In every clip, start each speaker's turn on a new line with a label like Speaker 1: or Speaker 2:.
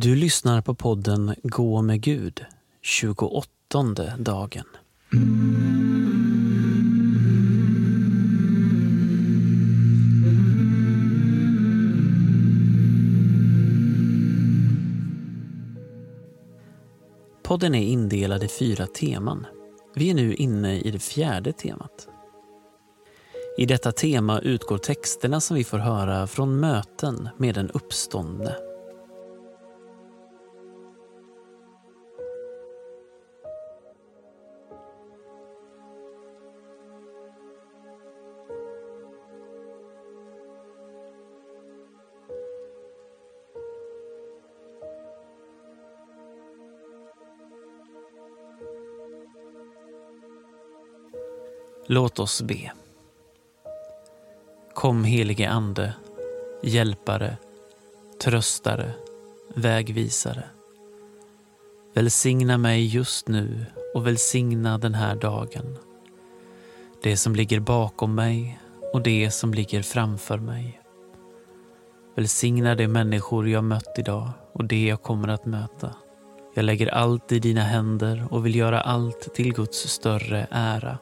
Speaker 1: Du lyssnar på podden Gå med Gud, 28 dagen. Podden är indelad i fyra teman. Vi är nu inne i det fjärde temat. I detta tema utgår texterna som vi får höra från möten med den uppståndne. Låt oss be. Kom helige Ande, hjälpare, tröstare, vägvisare. Välsigna mig just nu och välsigna den här dagen. Det som ligger bakom mig och det som ligger framför mig. Välsigna de människor jag mött idag och det jag kommer att möta. Jag lägger allt i dina händer och vill göra allt till Guds större ära.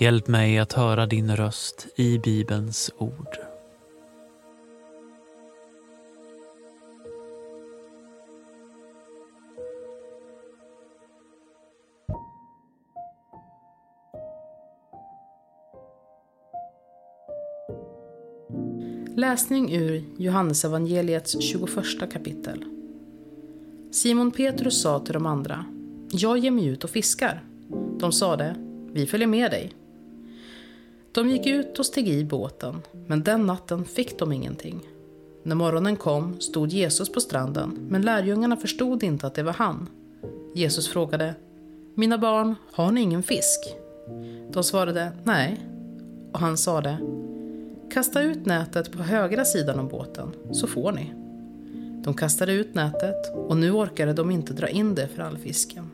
Speaker 1: Hjälp mig att höra din röst i Bibelns ord.
Speaker 2: Läsning ur Johannesevangeliets 21 kapitel. Simon Petrus sa till de andra, jag ger mig ut och fiskar. De sade, vi följer med dig. De gick ut och steg i båten, men den natten fick de ingenting. När morgonen kom stod Jesus på stranden, men lärjungarna förstod inte att det var han. Jesus frågade, Mina barn, har ni ingen fisk? De svarade, nej. Och han sade, Kasta ut nätet på högra sidan om båten, så får ni. De kastade ut nätet och nu orkade de inte dra in det för all fisken.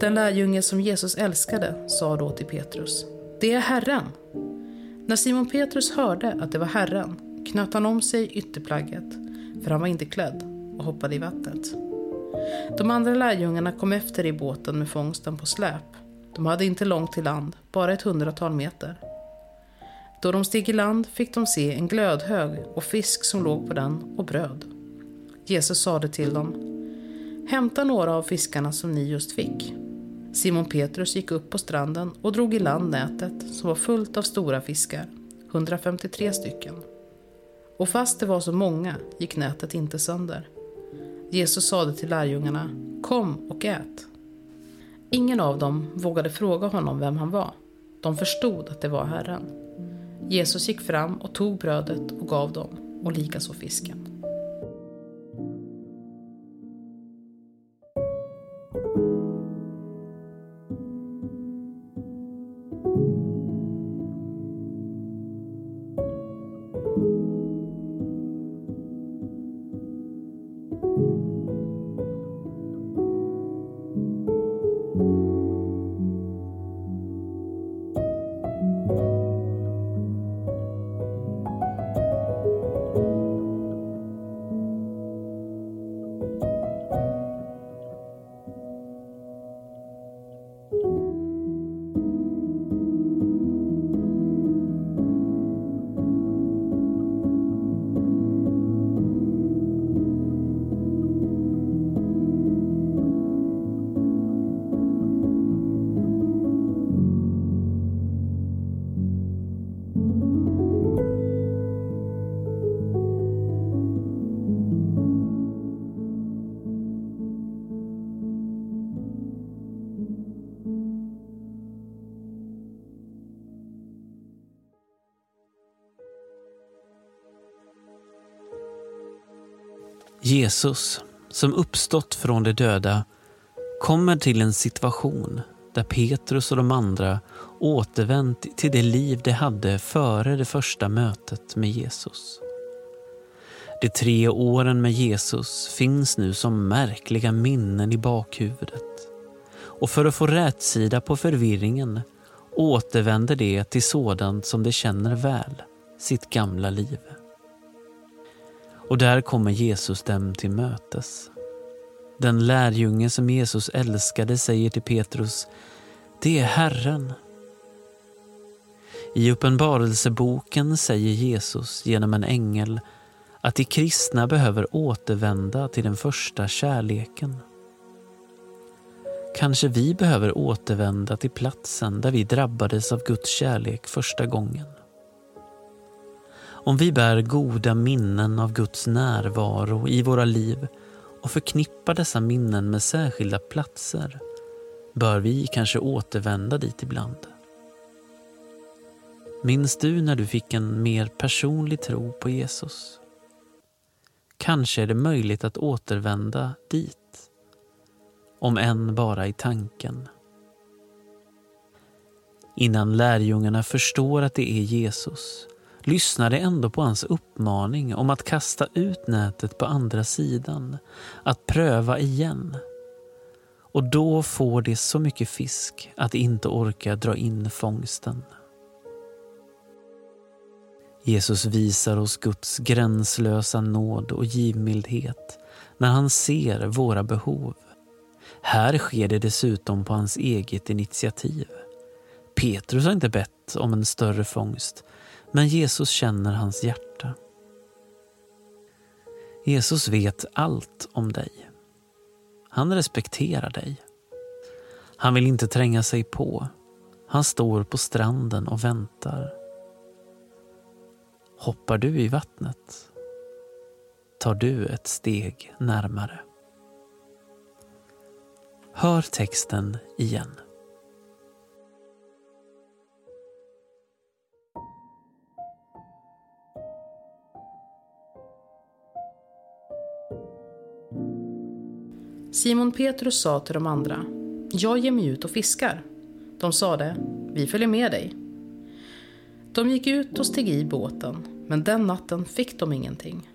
Speaker 2: Den lärjunge som Jesus älskade sa då till Petrus, det är Herren. När Simon Petrus hörde att det var Herren knöt han om sig ytterplagget, för han var inte klädd, och hoppade i vattnet. De andra lärjungarna kom efter i båten med fångsten på släp. De hade inte långt till land, bara ett hundratal meter. Då de steg i land fick de se en glödhög och fisk som låg på den och bröd. Jesus sade till dem, hämta några av fiskarna som ni just fick. Simon Petrus gick upp på stranden och drog i land nätet som var fullt av stora fiskar, 153 stycken. Och fast det var så många gick nätet inte sönder. Jesus sade till lärjungarna, kom och ät. Ingen av dem vågade fråga honom vem han var. De förstod att det var Herren. Jesus gick fram och tog brödet och gav dem, och likaså fisken.
Speaker 1: Jesus, som uppstått från de döda, kommer till en situation där Petrus och de andra återvänt till det liv de hade före det första mötet med Jesus. De tre åren med Jesus finns nu som märkliga minnen i bakhuvudet. Och för att få rätsida på förvirringen återvänder de till sådant som de känner väl, sitt gamla liv. Och där kommer Jesus dem till mötes. Den lärjunge som Jesus älskade säger till Petrus, det är Herren. I Uppenbarelseboken säger Jesus genom en ängel att de kristna behöver återvända till den första kärleken. Kanske vi behöver återvända till platsen där vi drabbades av Guds kärlek första gången. Om vi bär goda minnen av Guds närvaro i våra liv och förknippar dessa minnen med särskilda platser bör vi kanske återvända dit ibland. Minns du när du fick en mer personlig tro på Jesus? Kanske är det möjligt att återvända dit, om än bara i tanken. Innan lärjungarna förstår att det är Jesus lyssnar de ändå på hans uppmaning om att kasta ut nätet på andra sidan, att pröva igen. Och då får de så mycket fisk att de inte orkar dra in fångsten. Jesus visar oss Guds gränslösa nåd och givmildhet när han ser våra behov. Här sker det dessutom på hans eget initiativ. Petrus har inte bett om en större fångst, men Jesus känner hans hjärta. Jesus vet allt om dig. Han respekterar dig. Han vill inte tränga sig på. Han står på stranden och väntar. Hoppar du i vattnet tar du ett steg närmare. Hör texten igen.
Speaker 2: Simon Petrus sa till de andra, jag ger mig ut och fiskar. De sade, vi följer med dig. De gick ut och steg i båten, men den natten fick de ingenting.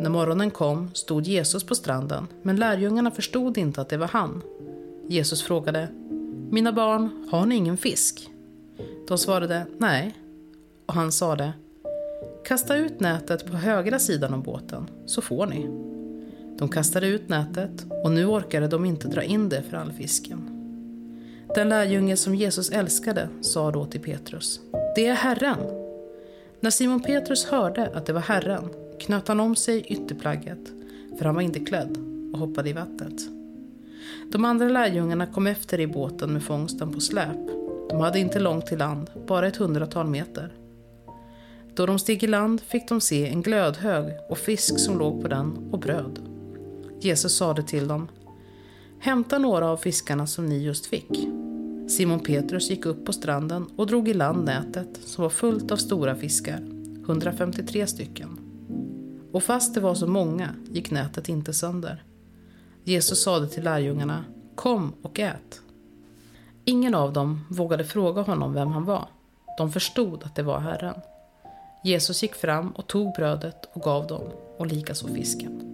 Speaker 2: När morgonen kom stod Jesus på stranden, men lärjungarna förstod inte att det var han. Jesus frågade, mina barn, har ni ingen fisk? De svarade, nej. Och han sade, kasta ut nätet på högra sidan om båten, så får ni. De kastade ut nätet och nu orkade de inte dra in det för all fisken. Den lärjunge som Jesus älskade sa då till Petrus, det är Herren. När Simon Petrus hörde att det var Herren knöt han om sig ytterplagget, för han var inte klädd, och hoppade i vattnet. De andra lärjungarna kom efter i båten med fångsten på släp. De hade inte långt till land, bara ett hundratal meter. Då de steg i land fick de se en glödhög och fisk som låg på den och bröd. Jesus sade till dem, hämta några av fiskarna som ni just fick. Simon Petrus gick upp på stranden och drog i land nätet som var fullt av stora fiskar, 153 stycken. Och fast det var så många gick nätet inte sönder. Jesus sade till lärjungarna, kom och ät. Ingen av dem vågade fråga honom vem han var. De förstod att det var Herren. Jesus gick fram och tog brödet och gav dem, och likaså fisken.